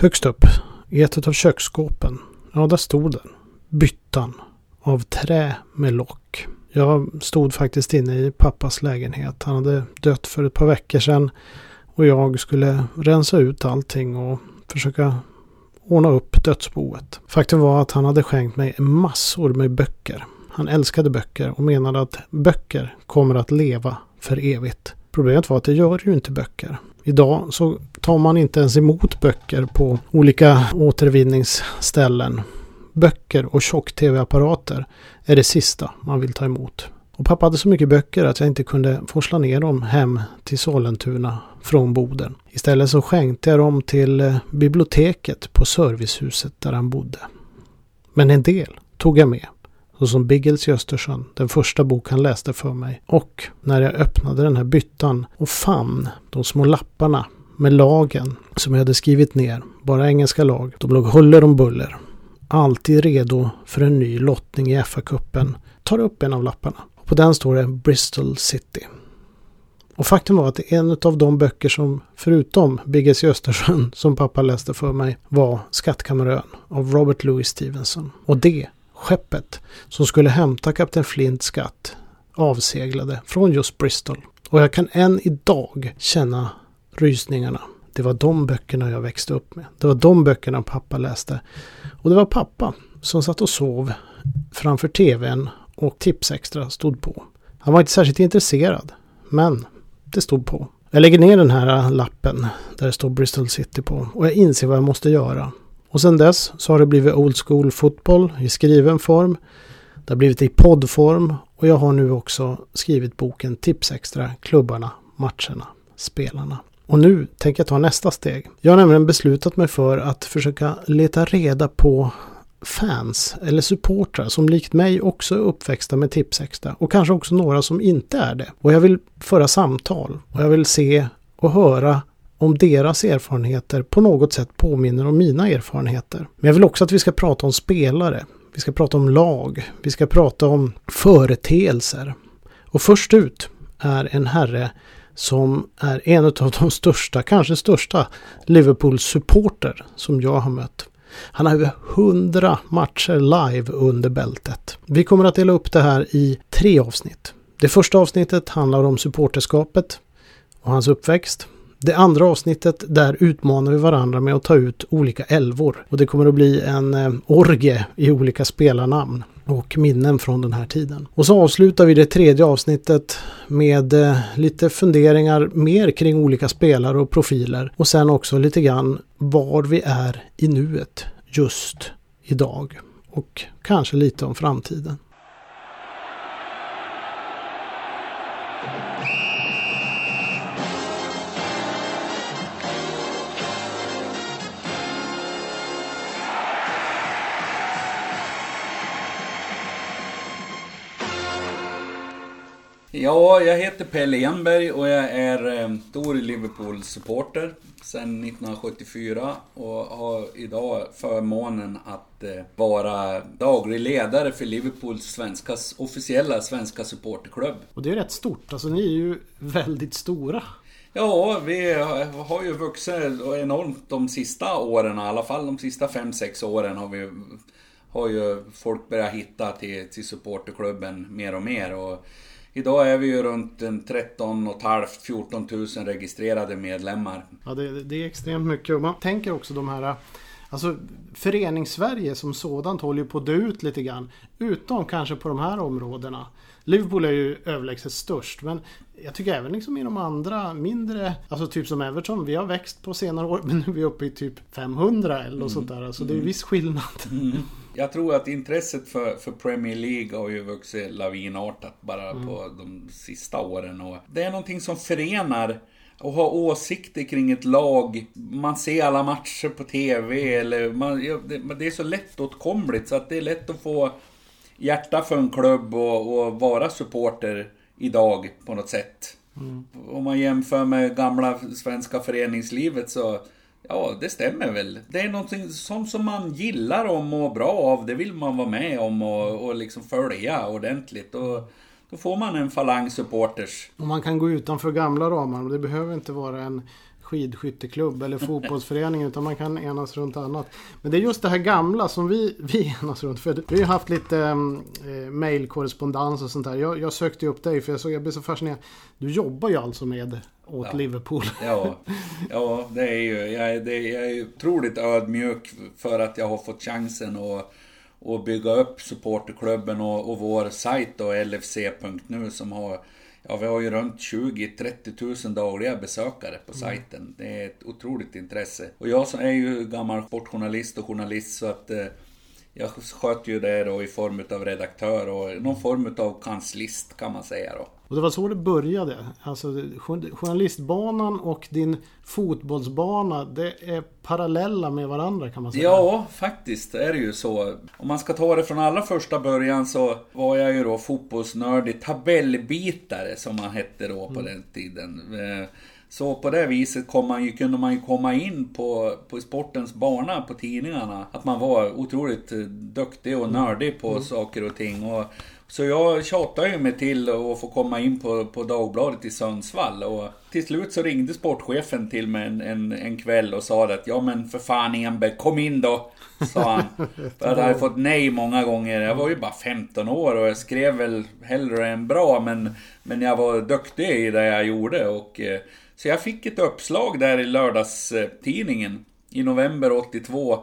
Högst upp, i ett av köksskåpen, ja där stod den. Byttan. Av trä med lock. Jag stod faktiskt inne i pappas lägenhet. Han hade dött för ett par veckor sedan. Och jag skulle rensa ut allting och försöka ordna upp dödsboet. Faktum var att han hade skänkt mig massor med böcker. Han älskade böcker och menade att böcker kommer att leva för evigt. Problemet var att det gör ju inte böcker. Idag så tar man inte ens emot böcker på olika återvinningsställen. Böcker och tjock-tv-apparater är det sista man vill ta emot. Och pappa hade så mycket böcker att jag inte kunde forsla ner dem hem till Sollentuna från Boden. Istället så skänkte jag dem till eh, biblioteket på servicehuset där han bodde. Men en del tog jag med. Såsom Biggles i Östersjön, den första bok han läste för mig. Och när jag öppnade den här byttan och fann de små lapparna med lagen som jag hade skrivit ner, bara engelska lag. De låg huller om buller. Alltid redo för en ny lottning i FA-cupen. Tar upp en av lapparna. Och på den står det Bristol City. Och faktum var att en av de böcker som, förutom Biggles i Östersjön, som pappa läste för mig, var Skattkammarön av Robert Louis Stevenson. Och det skeppet som skulle hämta kapten Flints skatt avseglade från just Bristol. Och jag kan än idag känna rysningarna. Det var de böckerna jag växte upp med. Det var de böckerna pappa läste. Och det var pappa som satt och sov framför tvn och Tipsextra stod på. Han var inte särskilt intresserad, men det stod på. Jag lägger ner den här lappen där det står Bristol City på och jag inser vad jag måste göra. Och sedan dess så har det blivit Old School Fotboll i skriven form. Det har blivit i poddform och jag har nu också skrivit boken Tipsextra, klubbarna, matcherna, spelarna. Och nu tänker jag ta nästa steg. Jag har nämligen beslutat mig för att försöka leta reda på fans eller supportrar som likt mig också är uppväxta med Tipsextra och kanske också några som inte är det. Och jag vill föra samtal och jag vill se och höra om deras erfarenheter på något sätt påminner om mina erfarenheter. Men jag vill också att vi ska prata om spelare. Vi ska prata om lag. Vi ska prata om företeelser. Och först ut är en herre som är en av de största, kanske största Liverpool-supporter som jag har mött. Han har över 100 matcher live under bältet. Vi kommer att dela upp det här i tre avsnitt. Det första avsnittet handlar om supporterskapet och hans uppväxt. Det andra avsnittet, där utmanar vi varandra med att ta ut olika älvor. Och det kommer att bli en eh, orgie i olika spelarnamn och minnen från den här tiden. Och så avslutar vi det tredje avsnittet med eh, lite funderingar mer kring olika spelare och profiler. Och sen också lite grann var vi är i nuet just idag. Och kanske lite om framtiden. Ja, jag heter Pelle Enberg och jag är eh, stor Liverpool-supporter sedan 1974 och har idag förmånen att eh, vara daglig ledare för Liverpools svenska, officiella svenska supporterklubb. Och det är rätt stort, alltså ni är ju väldigt stora. Ja, vi har ju vuxit enormt de sista åren, i alla fall de sista 5-6 åren har vi har ju folk börjat hitta till, till supporterklubben mer och mer. Och Idag är vi ju runt 13 500 14 000 registrerade medlemmar. Ja, det, det är extremt mycket. Och man tänker också de här Alltså Föreningssverige som sådant håller ju på att dö ut lite grann. Utom kanske på de här områdena. Liverpool är ju överlägset störst men jag tycker även liksom i de andra mindre, alltså typ som Everton, vi har växt på senare år men nu är vi uppe i typ 500 eller mm. sånt där. Alltså det är mm. viss skillnad. Mm. Jag tror att intresset för, för Premier League har ju vuxit lavinartat bara mm. på de sista åren. Och det är någonting som förenar och ha åsikter kring ett lag. Man ser alla matcher på TV eller man, det, det, är så lättåtkomligt så att det är lätt att få hjärta för en klubb och, och vara supporter idag på något sätt. Mm. Om man jämför med gamla svenska föreningslivet så Ja, det stämmer väl. Det är någonting som, som man gillar och mår bra av. Det vill man vara med om och, och liksom följa ordentligt. Och då får man en falang supporters. Och man kan gå utanför gamla ramar. Det behöver inte vara en skidskytteklubb eller fotbollsförening utan man kan enas runt annat. Men det är just det här gamla som vi, vi enas runt. För vi har haft lite eh, mailkorrespondens och sånt där. Jag, jag sökte upp dig för jag, såg, jag blev så fascinerad. Du jobbar ju alltså med åt ja. Liverpool. Ja, ja det är ju, jag, är, det, jag är otroligt ödmjuk för att jag har fått chansen att och bygga upp supporterklubben och, och vår sajt då, LFC.nu som har Ja, vi har ju runt 20-30 000 dagliga besökare på mm. sajten. Det är ett otroligt intresse. Och jag är ju gammal sportjournalist och journalist så att eh, jag sköter ju det då i form av redaktör och någon form av kanslist kan man säga då. Och det var så det började. Alltså journalistbanan och din fotbollsbana, det är parallella med varandra kan man säga. Ja, faktiskt är det ju så. Om man ska ta det från allra första början så var jag ju då fotbollsnördig tabellbitare som man hette då på mm. den tiden. Eh, så på det viset kom man ju, kunde man ju komma in på, på sportens bana på tidningarna. Att man var otroligt duktig och nördig på mm. saker och ting. Och, så jag tjatade ju mig till att få komma in på, på Dagbladet i Sundsvall. Och till slut så ringde sportchefen till mig en, en, en kväll och sa att ja men för fan Enberg, kom in då. Sa han. För jag hade fått nej många gånger. Jag var ju bara 15 år och jag skrev väl hellre än bra men, men jag var duktig i det jag gjorde. Och, eh, så jag fick ett uppslag där i lördagstidningen i november 82.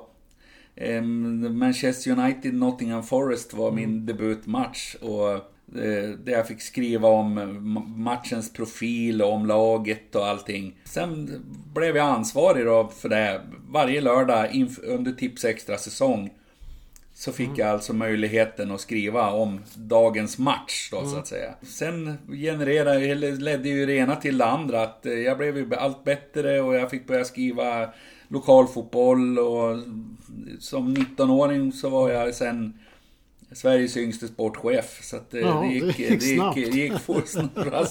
Manchester United Nottingham Forest var min mm. debutmatch. Och eh, där jag fick skriva om matchens profil och om laget och allting. Sen blev jag ansvarig då för det varje lördag under Tips Extra säsong. Så fick mm. jag alltså möjligheten att skriva om dagens match då mm. så att säga. Sen genererade, eller ledde ju det ena till det andra. Att eh, jag blev ju allt bättre och jag fick börja skriva lokalfotboll och som 19-åring så var jag sen Sveriges yngste sportchef. Så det, ja, det, gick, det gick, det gick, gick fort,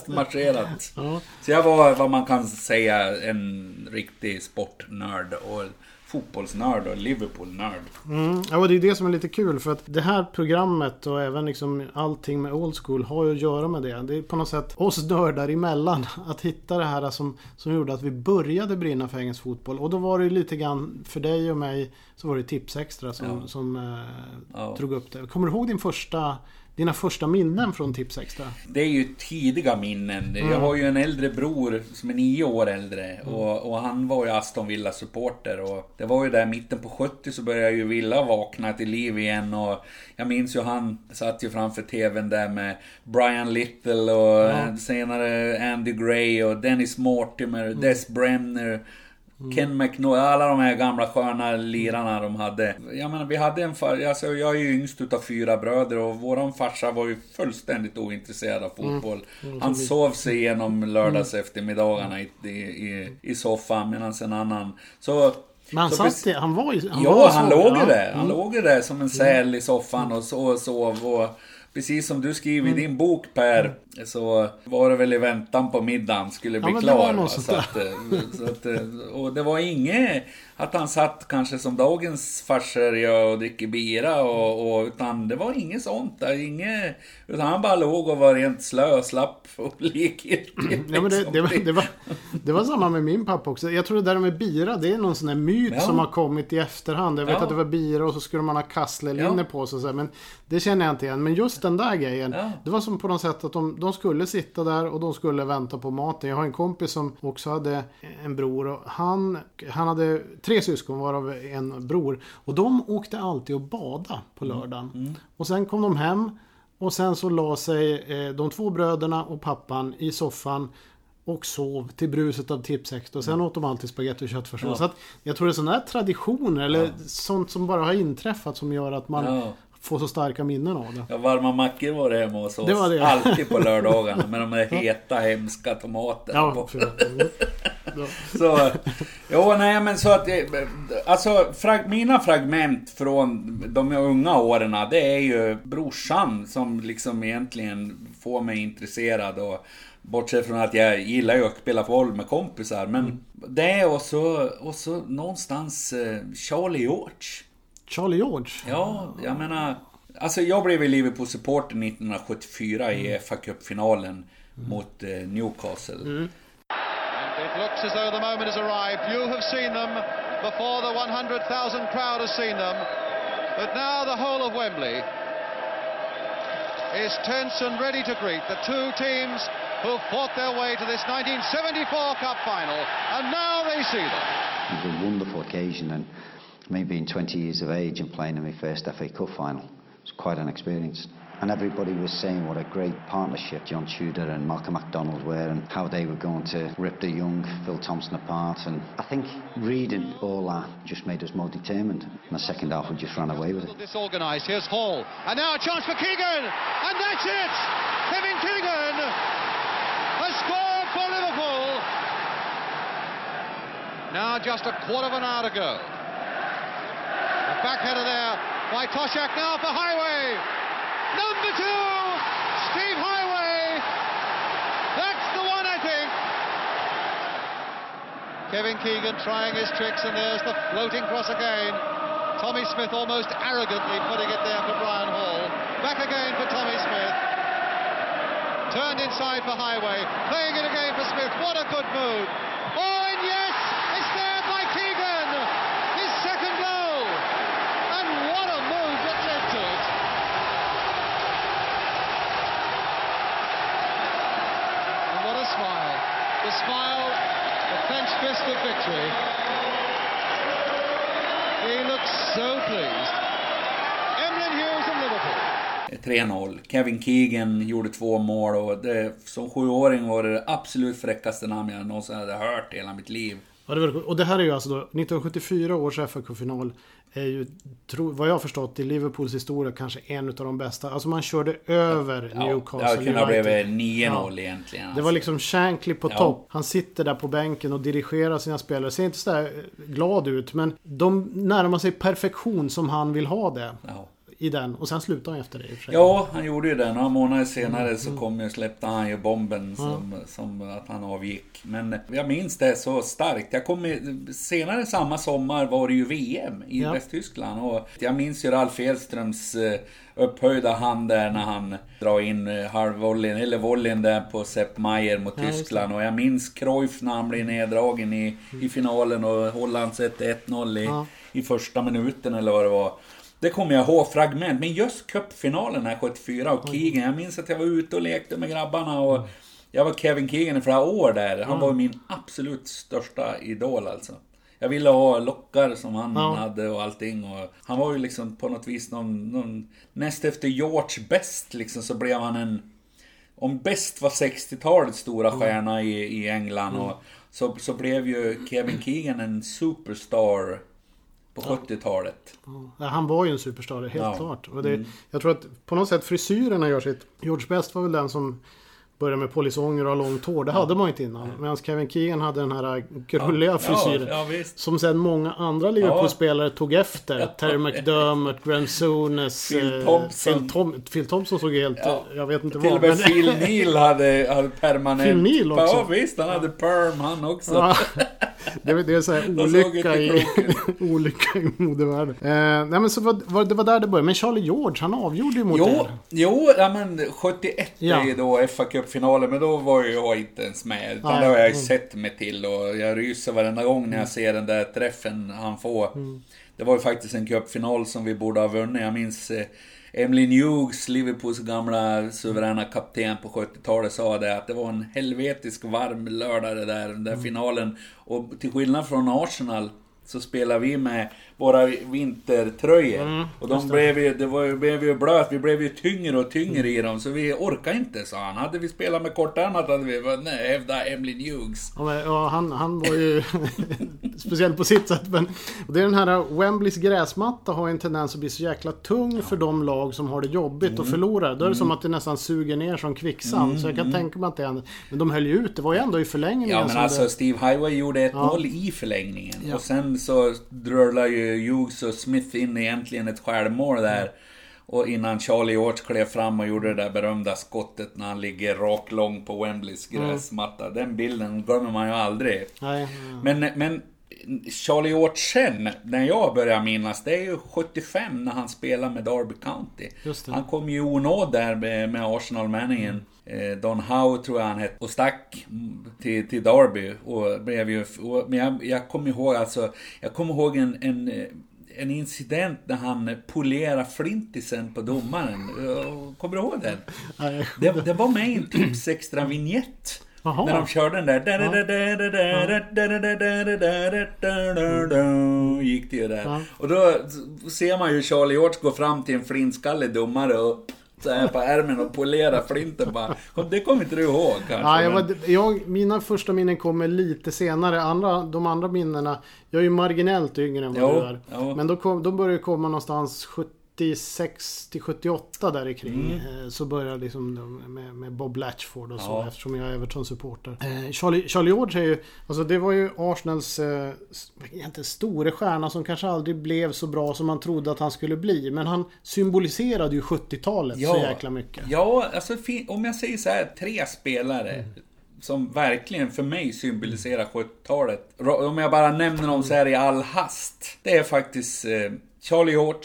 marscherat. Ja. Så jag var vad man kan säga en riktig sportnörd. Och fotbollsnörd och Liverpool-nörd. Mm, ja, det är det som är lite kul för att det här programmet och även liksom allting med Old School har ju att göra med det. Det är på något sätt oss nördar emellan att hitta det här som, som gjorde att vi började brinna för engelsk fotboll. Och då var det ju lite grann för dig och mig så var det Tips Extra som, ja. som eh, ja. drog upp det. Kommer du ihåg din första dina första minnen från Tips Extra? Det är ju tidiga minnen. Mm. Jag har ju en äldre bror som är nio år äldre. Mm. Och, och, han var ju Aston Villa-supporter. Och det var ju där mitten på 70 så började ju Villa vakna till liv igen. Och jag minns ju han satt ju framför TVn där med Brian Little och mm. senare Andy Gray och Dennis Mortimer, mm. Des Brenner. Mm. Ken McNoy, alla de här gamla sköna lirarna de hade. Jag menar, vi hade en far, alltså jag är ju yngst utav fyra bröder och våran farsa var ju fullständigt ointresserad av mm. fotboll. Mm. Han sov sig igenom lördags mm. eftermiddagarna i, i, i soffan medan en annan... Så men han, satt, han var ju... Han ja, var han låg ju där. Han mm. låg ju där som en säl i soffan och sov och sov. Och, Precis som du skriver mm. i din bok Per, så var det väl i väntan på middagen skulle bli ja, klar. Så att, eh, så att, eh, och det var inget att han satt kanske som dagens farsor gör och dricker bira och, och, utan det var inget sånt där. Inget, utan han bara låg och var rent slö slapp och likgiltig. Liksom. Ja, men det, det, var, det, var, det var samma med min pappa också. Jag tror det där med bira, det är någon sån där myt ja. som har kommit i efterhand. Jag vet ja. att det var bira och så skulle man ha kasslerlinne ja. på sig. Men det känner jag inte igen. Men just den där grejen. Det var som på något sätt att de, de skulle sitta där och de skulle vänta på maten. Jag har en kompis som också hade en bror och han, han hade tre syskon varav en bror. Och de åkte alltid och bada på mm. lördagen. Mm. Och sen kom de hem och sen så la sig eh, de två bröderna och pappan i soffan och sov till bruset av Tipsex. Och sen mm. åt de alltid spagetti och köttfärssås. Ja. Så att jag tror det är sådana här traditioner eller ja. sånt som bara har inträffat som gör att man ja få så starka minnen av det. Ja, varma mackor var det hemma hos oss. Det var det. Alltid på lördagarna med de där heta hemska tomaterna ja, så, jo, nej men så att, alltså frag, mina fragment från de unga åren, det är ju brorsan som liksom egentligen får mig intresserad och Bortsett från att jag gillar ju att spela boll med kompisar. Men mm. det och så, och så någonstans eh, Charlie George. Charlie George? Ja, jag menar... Alltså jag blev ju Liverpool-supporter 1974 mm. i FA Cup-finalen mm. mot eh, Newcastle. Mm. looks as though the moment has arrived. You have seen them before the 100,000 crowd has seen them. But now the whole of Wembley is tense and ready to greet the two teams who fought their way to this 1974 Cup final, and now they see them. It was a wonderful occasion, and me being 20 years of age and playing in my first FA Cup final It was quite an experience. And everybody was saying what a great partnership John Tudor and Malcolm MacDonald were and how they were going to rip the young Phil Thompson apart. And I think reading all that just made us more determined. In the second half, we just ran away with it. Disorganised. Here's Hall. And now a chance for Keegan. And that's it. Kevin Keegan has scored for Liverpool. Now just a quarter of an hour to go. Backheader there by Toshak now for Highway. Number two, Steve Highway. That's the one, I think. Kevin Keegan trying his tricks, and there's the floating cross again. Tommy Smith almost arrogantly putting it there for Brian Hall. Back again for Tommy Smith. Turned inside for Highway. Playing it again for Smith. What a good move. Oh, French fist of victory. He looks so pleased. Emlyn Hughes of Liverpool. 3-0. Kevin Keegan gjorde två mål och det, som sjuåring var det det absolut fräckaste namn jag någonsin hade hört i hela mitt liv. Ja, det var, och det här är ju alltså då 1974 års fa final är ju, tro, vad jag har förstått, i Liverpools historia kanske en av de bästa. Alltså man körde över Ja, Newcastle det hade kunnat bli United. 9-0 egentligen. Det alltså. var liksom Shankly på Ja. topp. Han sitter där på bänken och dirigerar sina spelare. Ser inte sådär glad ut, men de närmar sig perfektion som han vill ha det. Ja. I den. Och sen slutar han efter det i och för sig. Ja, han gjorde ju det. Några månader senare Mm, så kom ju, släppte han ju bomben som, som att han avgick. Men jag minns det så starkt. Jag kom i, senare samma sommar var det ju VM i Ja. Västtyskland. Och jag minns ju Ralf Edströms eh, upphöjda hand där när han drar in eh, halvvolleyn, eller volleyn där på Sepp Maier mot Ja. Tyskland. Och jag minns Cruyff när han blir neddragen i, i finalen och Holland sätter 1-0 i, Ja. i första minuten eller vad det var. Det kommer jag ihåg fragment, men just cupfinalen här 74 och Keegan. Jag minns att jag var ute och lekte med grabbarna och jag var Kevin Keegan i flera år där. Han var min absolut största idol alltså. Jag ville ha lockar som han Ja. hade och allting. Och han var ju liksom på något vis någon, någon... Näst efter George Best liksom så blev han en... Om Best var 60-talets stora stjärna i, i England och så, så blev ju Kevin Keegan en superstar på 70-talet. Ja, han var ju en superstar, helt Ja. klart. Och det, Jag tror att på något sätt frisyrerna gör sitt. George Best var väl den som började med polisonger och långt hår. Det hade man ju inte innan. Medan Kevin Keegan hade den här krulliga frisyren. Ja, ja. Som sen många andra Liverpool-spelare tog efter. Terry McDermott, Graham Souness, Phil eh, Thompson. Phil, Tom, Phil Thompson såg helt... Ja. Jag vet inte Till vad. och med Phil Neal hade, hade permanent... Phil Neal också? Ja visst, han hade perm han också. Det, är- det är så här olycka i, olycka i modevärlden. Eh, nej men så var, var, det var där det började. Men Charlie George, han avgjorde ju mot Jo, er. jo, ja men 71 Ja. är då fa Cup-finalen, men då var ju jag inte ens med. Utan det har jag ju Mm. sett mig till och jag ryser varenda gång när jag ser den där träffen han får. Mm. Det var ju faktiskt en cupfinal som vi borde ha vunnit. Jag minns Emily Hughes, Liverpools gamla suveräna kapten på 70-talet, sa det att det var en helvetisk varm lördag det där, den där Mm. finalen. Och till skillnad från Arsenal så spelar vi med våra vintertröjor. Mm, och de blev ju, det var ju, blev ju blöt, vi blev ju tyngre och tyngre i dem så vi orkade inte sa han. Hade vi spelat med kortärmat hade vi vunnit, hävdade Emily Hughes. Ja, men, ja, han, han var ju speciell på sitt sätt. Men, det är den här Wembleys gräsmatta har en tendens att bli så jäkla tung för de lag som har det jobbigt Mm. och förlorar. Då är det som att det nästan suger ner som kvicksand. Så jag kan tänka mig att det är... Men de höll ju ut. Det var ju ändå i förlängningen Ja men alltså det... Steve Highway gjorde 1-0 i förlängningen. Ja. Och sen så drölar ju Hughes och Smith in egentligen ett självmål där. Och innan Charlie George klev fram och gjorde det där berömda skottet när han ligger raklång på Wembleys Mm. gräsmatta. Den bilden glömmer man ju aldrig. Nej, Men, men Charlie Ortsen, när jag börjar minnas, det är ju 75 när han spelar med Derby County. Han kom ju i onåd där med, med Arsenal-manningen. Eh, Don Howe tror jag han hette. Och stack till, till Derby. Och blev ju, och, men jag, jag kommer ihåg alltså, jag kommer ihåg en, en eh, en incident när han polerar flintisen på domaren. Kommer du ihåg den? Det, det var med i en Tips extra vignett Jaha. När de körde den där... Gick det ju där. Ja. Och då ser man ju Charlie Hjort gå fram till en flintskallig domare och så här på ärmen och polera flinten bara. Det kommer inte du ihåg kanske? Ja, jag var, jag, mina första minnen kommer lite senare. Andra, de andra minnena, jag är ju marginellt yngre än vad Jo, du är. jo. Men då, kom, då började det komma någonstans 76 till 78 där kring. Eh, Så började liksom med, med Bob Latchford och så Mm. Ja. eftersom jag är Everton-supporter. Eh, Charlie, Charlie George är ju, alltså det var ju Arsenals eh, s- egentligen store stjärna som kanske aldrig blev så bra som man trodde att han skulle bli. Men han symboliserade ju 70-talet så jäkla mycket. Ja, alltså om jag säger så här, tre spelare Mm. som verkligen för mig symboliserar 70-talet. Ra- Om jag bara nämner dem så här i all hast. Det är faktiskt eh, Charlie George,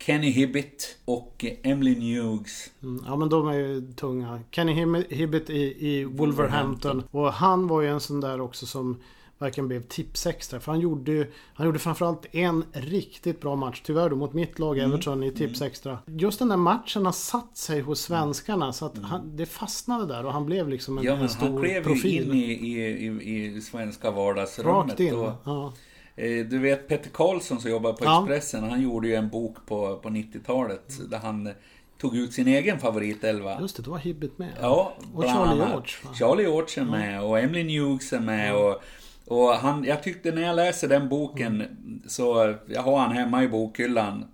Kenny Hibbit och Emily Hughes. Mm, Ja men de är ju tunga. Kenny Hibbett i, i Wolverhampton. Och han var ju en sån där också som verkligen blev tipsextra. För han gjorde ju, han gjorde framförallt en riktigt bra match. Tyvärr då mot mitt lag Mm. Everton i tipsextra. Just den där matchen har satt sig hos svenskarna. Så att han, det fastnade där och han blev liksom en, Mm. Ja, en men stor han klev ju profil. in i, i, i, i svenska vardagsrummet. Rakt in. Och, Ja. Eh, du vet Peter Karlsson som jobbar på Ja. Expressen, han gjorde ju en bok på, på 90-talet där han eh, tog ut sin egen favoritelva. Just det, då var Hibbett med. Ja, Och Charlie. George, va? Charlie George är med och Emily Hughes är med och, och han, jag tyckte när jag läser den boken så, jag har han hemma i bokhyllan.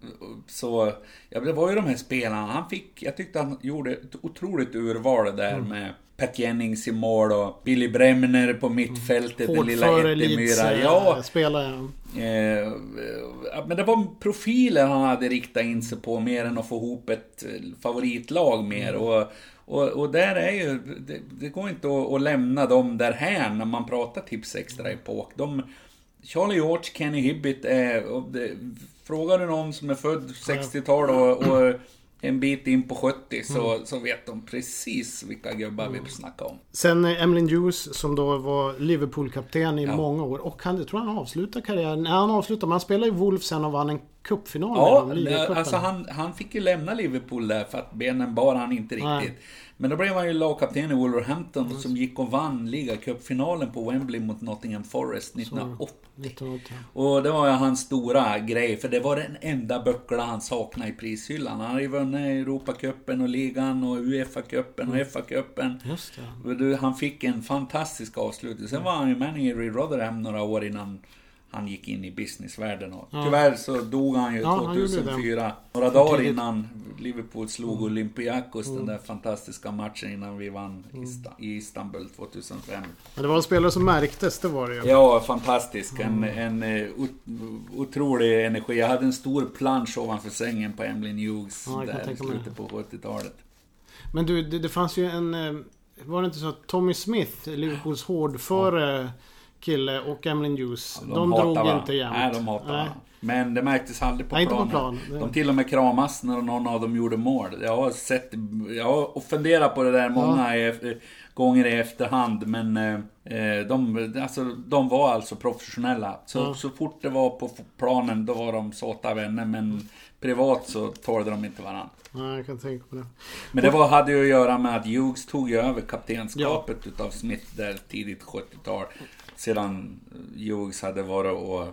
Så, ja, det var ju de här spelarna, han fick, jag tyckte han gjorde ett otroligt urval där Mm. med Pat Jennings i mål och Billy Bremner på mittfältet, den lilla Ettemyra. eh, Ja, spelare. Eh, men det var profiler han hade riktat in sig på mer än att få ihop ett eh, favoritlag mer. Och, och, och där är ju, det, det går inte att, att lämna dem där här när man pratar tips extra epok. De, Charlie George, Kenny Hibbit är, och det, frågar du någon som är född 60-tal och, och en bit in på 70 så, så vet de precis vilka gubbar vi snackar om. Sen eh, Emlyn Hughes som då var Liverpool-kapten i Ja. många år. Och han, jag tror han avslutade karriären. Nej, han avslutade. Men han spelade i Wolves sen och vann en cupfinal Ja, alltså han, han fick ju lämna Liverpool där för att benen bar han inte riktigt. Nej. Men då blev han ju lagkapten i Wolverhampton som gick och vann ligacupfinalen på Wembley mot Nottingham Forest 1980. 1980. Och det var ju hans stora grej, för det var den enda buckla han saknade i prishyllan. Han hade ju vunnit Europacupen och ligan och Uefa-cupen och FA-cupen. Det. Och du, Han fick en fantastisk avslutning. Sen var han ju manager i Rotherham några år innan han gick in i businessvärlden. Och Tyvärr så dog han ju Ja, han gjorde det. 2004. Några dagar innan Liverpool slog Olympiakos den där fantastiska matchen innan vi vann i Ista- i Istanbul 2005. Men det var en spelare som märktes, det var det ju. Ja, fantastisk. En, en eh, ot- otrolig energi. Jag hade en stor plansch ovanför sängen på Emily Hughes Ja, där i slutet på 70-talet. Men du, det, det fanns ju en... eh, Var det inte så att Tommy Smith, Liverpools hårdföre kille och Emlyn Hughes, de, hatar drog varandra. inte jämnt. Nej, de hatar Nej. varandra. Men det märktes aldrig på Nej, inte på planen. plan. De till och med kramas när någon av dem gjorde mål. Jag har sett... Jag har funderat på det där många i- gånger i efterhand. Men eh, de, alltså, de var alltså professionella. Så, Ja. så fort det var på planen, då var de såta vänner. Men privat så tålde de inte varandra. Nej, jag kan tänka på det. Men det var, hade ju att göra med att Hughes tog över kaptenskapet utav Smith där tidigt 70-tal. Sedan Hughes hade varit och,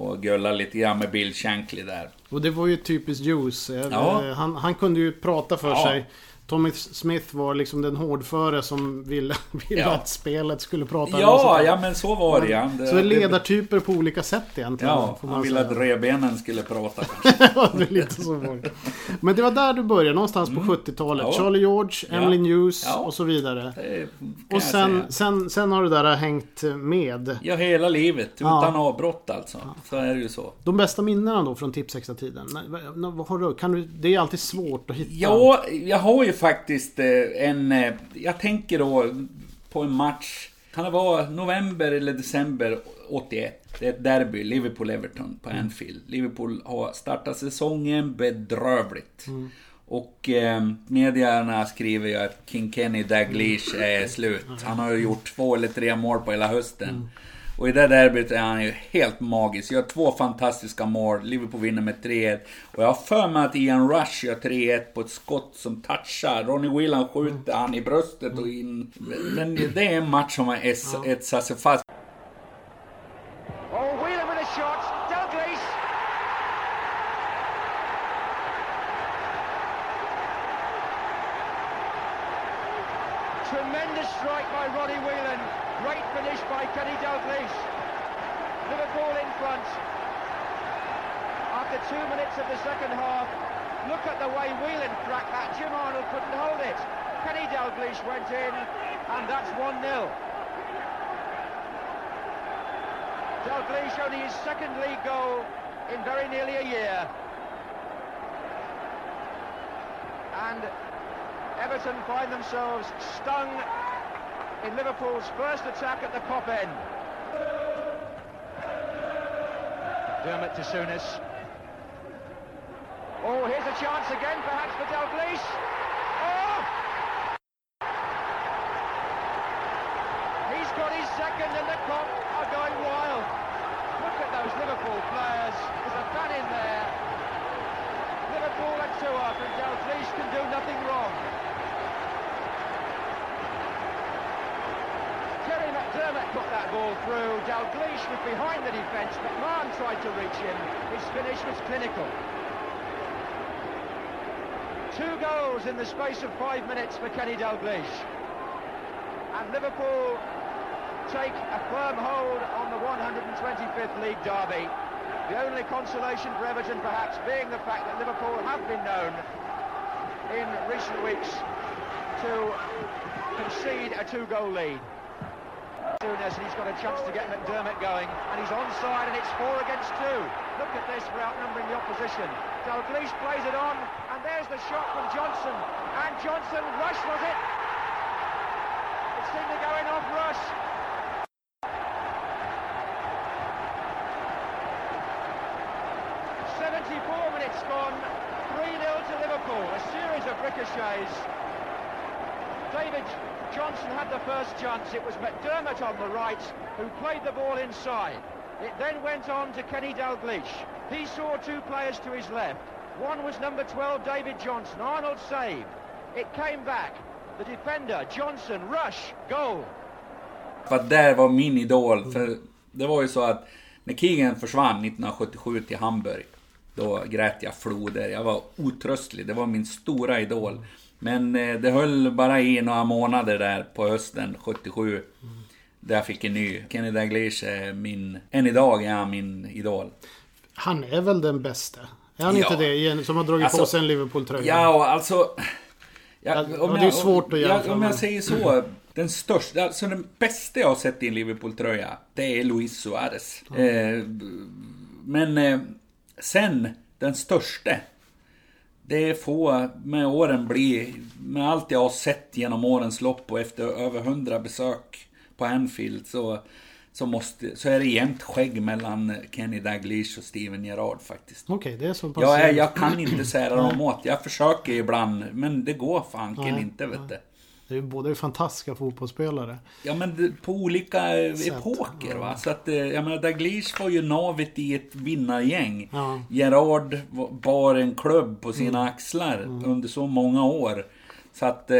och gullat lite grann med Bill Shankly där. Och det var ju typiskt Hughes. Eh, Ja. Han, han kunde ju prata för Ja. sig. Tommy Smith var liksom den hårdföre som ville, ville Ja. att spelet skulle prata. Ja, ja men så var det ja. Det- Så är ledartyper på olika sätt egentligen. Ja, får han man ville säga. att revbenen skulle prata kanske. Det lite så var det. Men det var där du började, någonstans på 70-talet. Mm. Ja. Charlie George, Ja. Emily Hughes Ja. och så vidare. Det Och sen, sen, sen har det där hängt med. Ja, hela livet. Utan avbrott alltså. Så är det ju så. De bästa minnena då från Tipsextra-tiden? Du? Kan du? Det är alltid svårt att hitta. Ja, jag har ju faktiskt eh, en... eh, Jag tänker då på en match kan det vara november eller december 81. Det är ett derby, Liverpool-Everton på Anfield. Liverpool har startat säsongen bedrövligt. Mm. Och eh, medierna skriver ju att King Kenny Dalglish är slut. Han har ju gjort två eller tre mål på hela hösten. Och i det derbyt är han ju helt magisk. Gör två fantastiska mål. Liverpool vinner med 3-1. Och jag har för mig att Ian Rush gör 3-1 på ett skott som touchar. Ronnie Whelan skjuter han i bröstet och in. Men det är en match som har ets- etsat sig fast. Oh. Tremendous strike by Roddy Whelan. Great finish by Kenny Dalglish. Liverpool in front. After two minutes of the second half, look at the way Whelan cracked that. Jim Arnold couldn't hold it. Kenny Dalglish went in, and that's 1 0. Dalglish only his second league goal in very nearly a year. And Everton find themselves stung in Liverpool's first attack at the Kop end. Dermot to. Oh, here's a chance again, perhaps for Dalglish. Oh! He's got his second and the Kop are going wild. Look at those Liverpool players. There's a fan in there. Liverpool are two up and Dalglish can do nothing wrong. Terry McDermott got that ball through. Dalglish was behind the defence. but McMahon tried to reach him. His finish was clinical. Two goals in the space of five minutes for Kenny Dalglish. And Liverpool take a firm hold on the 125th League derby. The only consolation for Everton perhaps being the fact that Liverpool have been known in recent weeks to concede a two-goal lead. Souness, and he's got a chance to get McDermott going, and he's onside, and it's four against two. Look at this for outnumbering the opposition. Dalglish plays it on, and there's the shot from Johnson, and Johnson, Rush was it? It seemed to go in off Rush. 74 minutes gone, 3-0 to Liverpool, a series of ricochets. David Johnson had the first chance. It was McDermott on the right who played the ball inside. It then went on to Kenny Dalglish. He saw two players to his left. One was number 12, David Johnson. Arnold saved. It came back. The defender, Johnson, rush, goal. För där var min idol. För det var ju så att när Keegan försvann 1977 till Hamburg. Då grät jag floder. Jag var otröstlig. Det var min stora idol. Men eh, det höll bara i några månader där på hösten 77. Där jag fick en ny. Kenny Dalglish är min... Än idag är han min idol. Han är väl den bästa? Är han Ja. inte det? Som har dragit Alltså, på sig en Liverpool-tröja? Ja, alltså... Ja, Ja, och det är svårt att ja, jämföra, Om jag säger så. Den största, alltså den bästa jag har sett i en Liverpool-tröja, det är Luis Suarez. Eh, men eh, sen, den största. Det får med åren bli, med allt jag har sett genom årens lopp och efter över hundra besök på Anfield så, så, måste, så är det jämnt skägg mellan Kenny Dalglish och Steven Gerrard faktiskt. Okej, det är så pass... Jag, är, jag kan inte sära dem åt. Jag försöker ibland, men det går fanken inte vet du. Det är båda fantastiska fotbollsspelare. Ja men på olika epoker va. Så att, eh, jag menar Dalglish var ju navet i ett vinnargäng. Ja. Gerard bar en klubb på sina axlar under så många år. Så att, eh,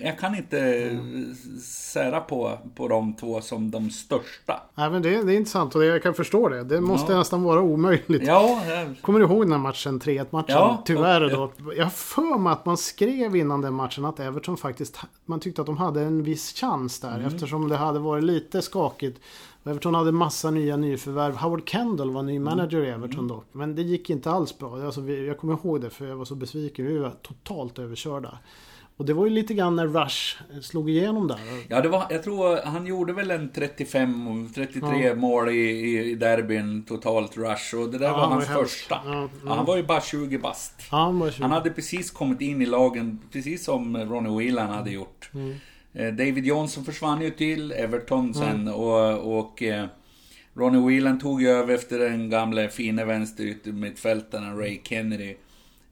jag kan inte mm. sära på, på de två som de största. Nej, men det, det är intressant och jag kan förstå det. Det måste Ja. nästan vara omöjligt. Ja, jag- Kommer du ihåg den här matchen, 3-1 matchen? Ja, Tyvärr och- då. Jag har för mig att man skrev innan den matchen att Everton faktiskt, man tyckte att de hade en viss chans där. Mm. Eftersom det hade varit lite skakigt. Everton hade massa nya nyförvärv. Howard Kendall var Mm. ny manager i Everton då. Men det gick inte alls bra. Alltså, jag kommer ihåg det för jag var så besviken. Vi var totalt överkörda. Och det var ju lite grann när Rush slog igenom där. Ja, det var, jag tror han gjorde väl en 35, 33 mål i, i, derbyn totalt rush och det där Ja, var han hans var första. Ja, Ja, han var ju bara 20 bast. Ja, han var 20. Han hade precis kommit in i lagen, precis som Ronnie Whelan hade gjort. Mm. Eh, David Johnson försvann ju till Everton sen och, och eh, Ronnie Whelan tog ju över efter den gamla fina vänsteryttermittfältaren Ray Kennedy.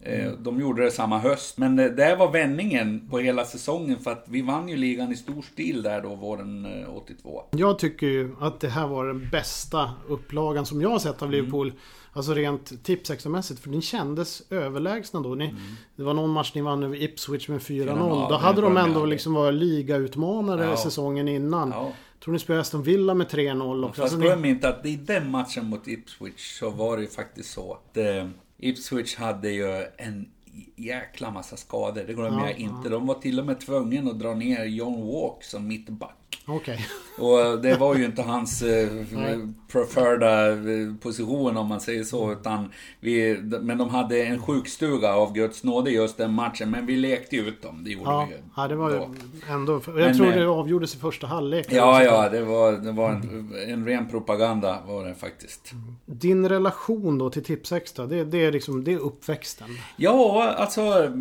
Eh, De gjorde det samma höst, men det där var vändningen på hela säsongen för att vi vann ju ligan i stor stil där då våren eh, 82. Jag tycker ju att det här var den bästa upplagan som jag har sett av Mm. Liverpool. Alltså rent tipsextramässigt. För den kändes överlägsna då. Ni, Det var någon match ni vann över Ipswich med 4-0. 4-0, då det hade de ändå liksom varit ligautmanare Ja. säsongen innan. Ja. Tror ni spelade Aston Villa med 3-0 också. Fast Alltså, glöm ni, inte att i den matchen mot Ipswich så var det ju faktiskt så att eh, Ipswich hade ju en jäkla massa skador. Det glömmer Ja, jag inte. De var till och med tvungna att dra ner John Walk som mittback. Okej. Och det var ju inte hans eh, preferda eh, position om man säger så. Utan vi, men de hade en sjukstuga av Guds nåde just den matchen. Men vi lekte ut dem. Det gjorde Ja, vi ju. ja, det var ju då. ändå... Jag Men, tror eh, det avgjordes i första halvlek. Ja, ja, det var, det var en, en ren propaganda var det faktiskt. Din relation då till Tipsextra, det, det, är liksom, det är uppväxten. Ja, alltså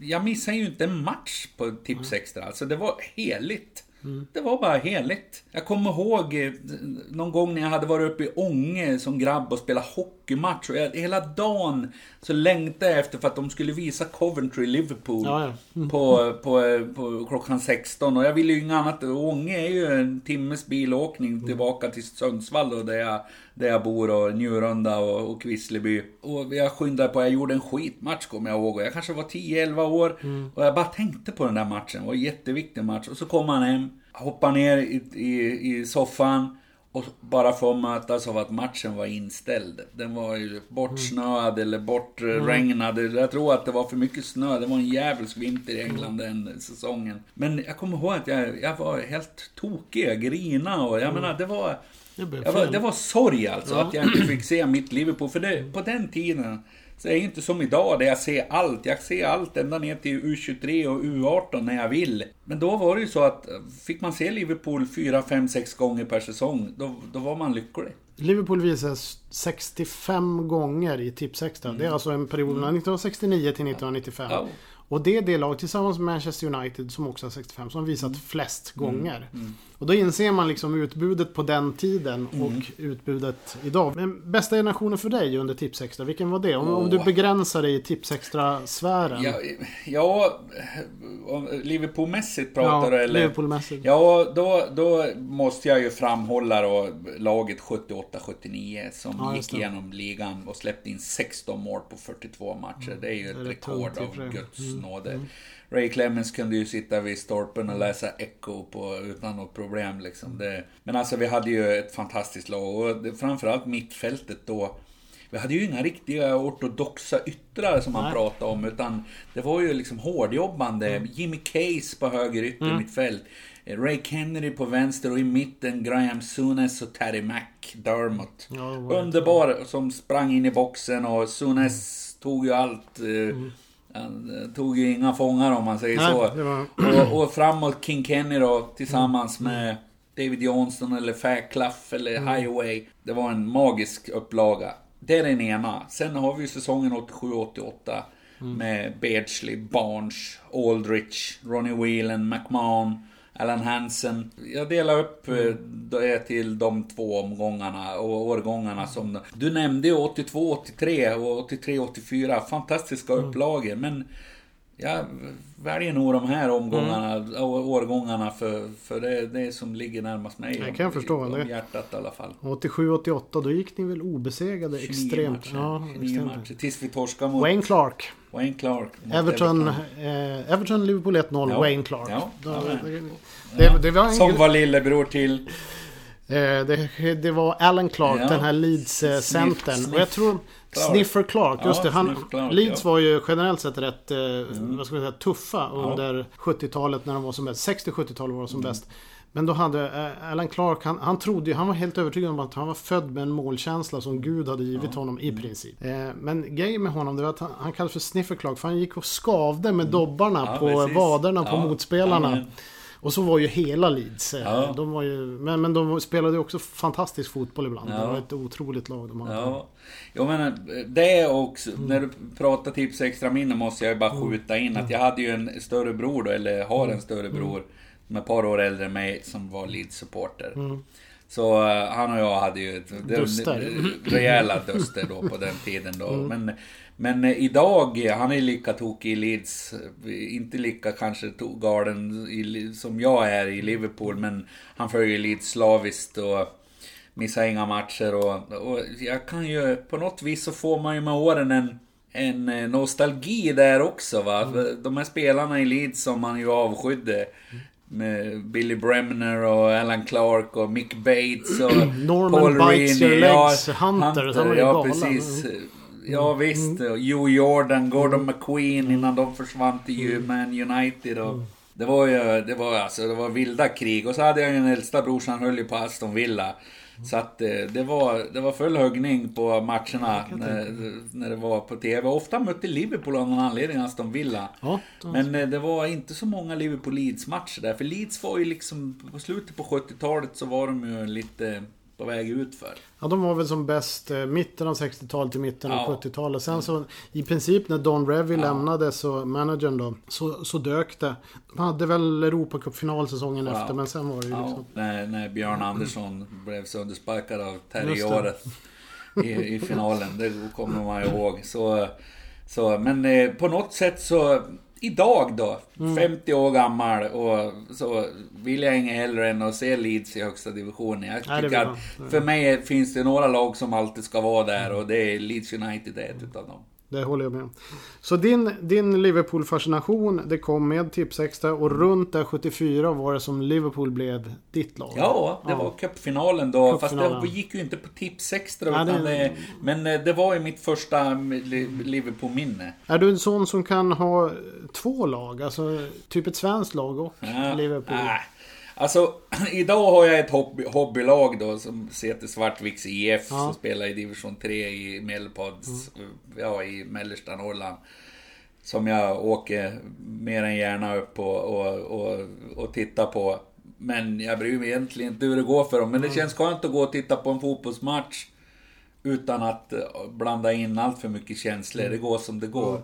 jag missade ju inte en match på Tips Extra. Alltså det var heligt. Det var bara heligt. Jag kommer ihåg eh, någon gång när jag hade varit uppe i Ånge som grabb och spelat hockeymatch. Och jag, hela dagen så längtade jag efter för att de skulle visa Coventry-Liverpool. Ja, ja. På, på, på klockan 16. Och jag ville ju inget annat. Ånge är ju en timmes bilåkning tillbaka till Sundsvall då, där jag, där jag bor. Och Njurunda och, och Kvissleby. Och jag skyndade på. Jag gjorde en skitmatch kommer jag ihåg. Jag kanske var 10-11 år. Och jag bara tänkte på den där matchen. Det var en jätteviktig match. Och så kom han hem. Hoppade ner i, i, i soffan. Och bara få mötas av att matchen var inställd. Den var ju bortsnöad eller bortregnad. Jag tror att det var för mycket snö. Det var en djävulsk vinter i England den säsongen. Men jag kommer ihåg att jag, jag var helt tokig. Jag grinade och jag menar det var... Det var, det var sorg alltså Ja. att jag inte fick se mitt Liverpool. För det, på den tiden så är det inte som idag där jag ser allt. Jag ser allt ända ner till U23 och U18 när jag vill. Men då var det ju så att fick man se Liverpool 4, 5, 6 gånger per säsong, då, då var man lycklig. Liverpool visades 65 gånger i Tipsextra. Det är alltså en period mellan 1969 till 1995. Ja. Och det är det lag tillsammans med Manchester United som också har 65 som har visat Mm. flest gånger. Och då inser man liksom utbudet på den tiden Mm. och utbudet idag. Men bästa generationen för dig under Tipsextra, vilken var det? Om, om du begränsar dig i Tipsextra-sfären. Ja, ja Liverpool-mässigt pratar du Ja, eller? Liverpool-mässigt. Ja, då, då måste jag ju framhålla då laget 78-79 som Ja, gick igenom ligan och släppte in 16 mål på 42 matcher. Det är ju ett rekord av siffror. Guds Mm. nåde. Ray Clemens kunde ju sitta vid stolpen och läsa Echo på, utan något problem liksom. Det, men alltså vi hade ju ett fantastiskt lag och det, framförallt mittfältet då. Vi hade ju inga riktiga ortodoxa yttrar som man Nej. pratade om utan det var ju liksom hårdjobbande. Jimmy Case på höger ytter mittfält. Eh, Ray Kennedy på vänster och i mitten Graham Sunes och Terry McDermott. Ja, Underbar som sprang in i boxen och Sunes tog ju allt. eh, Han eh, tog ju inga fångar om man säger Nej, så. var- Och, och framåt King Kenny då tillsammans med David Johnston eller Fairclough eller Highway. Det var en magisk upplaga. Det är den ena. Sen har vi ju säsongen 87-88 med Beardsley, Barnes, Aldrich, Ronnie Whelan, McMahon, Alan Hansen. Jag delar upp eh, det till de två omgångarna och årgångarna som... Du nämnde ju 82-83 och 83-84. Fantastiska upplagor men jag väljer nog de här omgångarna och årgångarna för, för det är det som ligger närmast mig. Jag kan om- förstå om det. hjärtat i alla fall. 87-88, då gick ni väl obesegrade 29 extremt. matcher. Ja, 29 extremt. matcher. Tills vi torskade mot Wayne Clark. Wayne Clark. Everton, eh, Everton Liverpool 1-0, Ja. Wayne Clark. Ja, det, det, det var en, Som var lillebror till... eh, det, det var Alan Clark, Ja. den här Leeds-centern. Sniff- Och jag tror Clark. Sniffer Clark, Ja, just det. Han, Clark, Leeds ja. var ju generellt sett rätt eh, vad ska man säga, tuffa under 70-talet när de var som bäst. 60-70-talet var de som Mm. bäst. Men då hade eh, Alan Clark, han, han trodde ju, han var helt övertygad om att han var född med en målkänsla som Gud hade givit honom i princip. Eh, men grejen med honom det var att han, han kallades för Sniffer Clark för han gick och skavde med dobbarna Mm. Ja, på precis. vaderna på Ja, motspelarna. ja, Och så var ju hela Leeds. eh, Ja. De var ju, men, men de spelade ju också fantastisk fotboll ibland. Ja. Det var ett otroligt lag de hade. Ja. Jo men eh, det också, när du pratar tips extra minne måste jag ju bara skjuta in att jag hade ju en större bror då, eller har en större bror. Som är ett par år äldre än mig, som var Leeds-supporter. Så eh, han och jag hade ju ett- Duster. rejäla duster då på den tiden då. Men, men eh, idag, han är lika tokig i Leeds. Inte lika kanske galen i, som jag är i Liverpool. Men han följer Leeds slaviskt och missar inga matcher. Och, och jag kan ju, på något vis så får man ju med åren en en eh, nostalgi där också va. För De här spelarna i Leeds som man ju avskydde. Med Billy Bremner och Alan Clark och Mick Bates och Norman Paul Bites. Your Legs, Hunter, han var ju ja, galen. precis. Ja visst. Och Joe Jordan, Gordon McQueen innan de försvann till Man United. Och det var ju, det var alltså, det var vilda krig. Och så hade jag ju en äldsta bror som höll ju på Aston Villa. Så att eh, det var, det var full högning på matcherna när, när det var på TV. Ofta mötte Liverpool av någon anledning Aston Villa. Ja, Men eh, det var inte så många Liverpool-Leeds-matcher där. För Leeds var ju liksom, på slutet på 70-talet så var de ju lite på väg ut för. Ja, de var väl som bäst eh, mitten av 60-talet till mitten Ja. av 70-talet. Sen så i princip när Don Revy lämnade, så managern då, så, så dök det. De hade väl Europacupfinal säsongen Ja. efter, men sen var det ju Ja, liksom... när, när Björn Andersson blev söndersparkad av Terry. Året i, i finalen. Det kommer man ihåg. Så, så, men eh, på något sätt så... Idag då, Mm. 50 år gammal och så vill jag inget hellre än att se Leeds i högsta divisionen. Jag Nej, tycker vill att man. för mig finns det några lag som alltid ska vara där och det är Leeds United är ett utav dem. Det håller jag med om. Så din, din Liverpool-fascination, det kom med Tipsextra och runt där 74 var det som Liverpool blev ditt lag. Ja, det var cupfinalen då. Cupfinalen. Fast det gick ju inte på tips extra. Ja, utan det- det, men eh, det var ju mitt första Li- Liverpool-minne. Är du en sån som kan ha två lag? Alltså typ ett svenskt lag och Ja, Liverpool? nej. Alltså, idag har jag ett hobby, hobbylag då som heter Svartviks IF. Ja. Som spelar i division 3 i Medelpads, ja i mellersta Norrland. Som jag åker mer än gärna upp och, och, och, och tittar på. Men jag bryr mig egentligen inte hur det går för dem. Men det känns skönt att gå och titta på en fotbollsmatch. Utan att eh, blanda in allt för mycket känslor. Det går som det går.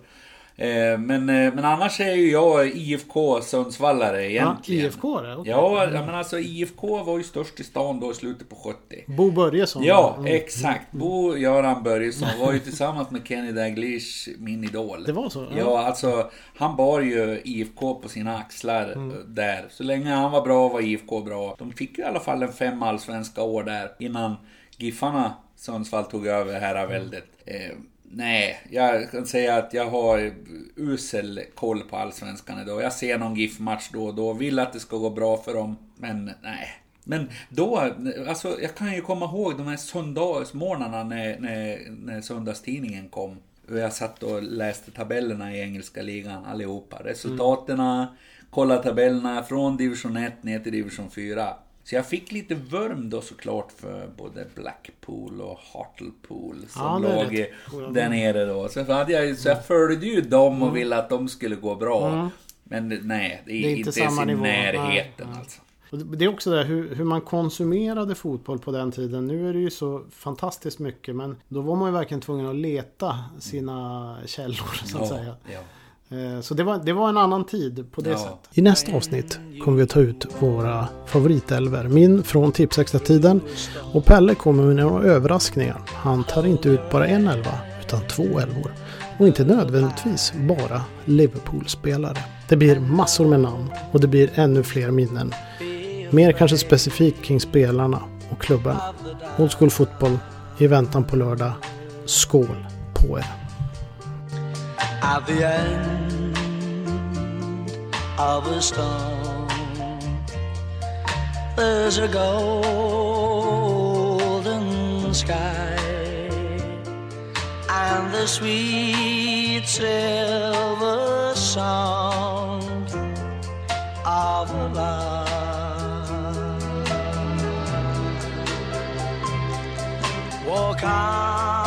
Eh, Men, eh, men annars är ju jag IFK Sundsvallare Ja, egentligen. IFK det? Okej. Ja, ja, men alltså IFK var ju störst i stan då i slutet på 70. Bo Börjesson? Ja, Mm. exakt. Bo Göran Börjesson var ju tillsammans med Kenny Dalglish min idol. Det var så? Ja, alltså han bar ju IFK på sina axlar Mm. eh, där. Så länge han var bra var IFK bra. De fick ju i alla fall en fem allsvenska år där innan Giffarna Sundsvall tog över herraväldet. Eh, nej, jag kan säga att jag har usel koll på allsvenskan idag. Jag ser någon GIF-match då och då. Vill att det ska gå bra för dem. Men nej. Men då, alltså jag kan ju komma ihåg de här söndagsmorgnarna när, när, när söndagstidningen kom. Och jag satt och läste tabellerna i engelska ligan allihopa. Resultaten, kolla tabellerna från division 1 ner till division 4. Så jag fick lite vurm då såklart för både Blackpool och Hartlepool som Ja, låg rätt. där nere då. Så, hade jag, så jag följde ju dem och ville att de skulle gå bra. Men nej, det är, Det är inte samma ens i närheten Nej, alltså. Det är också det hur, hur man konsumerade fotboll på den tiden. Nu är det ju så fantastiskt mycket men då var man ju verkligen tvungen att leta sina källor så att säga. ja. Eh, Så det var, det var en annan tid på det Ja. sättet. I nästa avsnitt kommer vi att ta ut våra favoritälver. Min från Tipsextra-tiden och Pelle kommer med några överraskningar. Han tar inte ut bara en elva utan två elvor. Och inte nödvändigtvis bara Liverpool-spelare. Det blir massor med namn och det blir ännu fler minnen. Mer kanske specifikt kring spelarna och klubbarna. Old School Fotboll i väntan på lördag. Skål på er! At the end of a storm. There's a golden sky and the sweet silver sound of love. Walk on.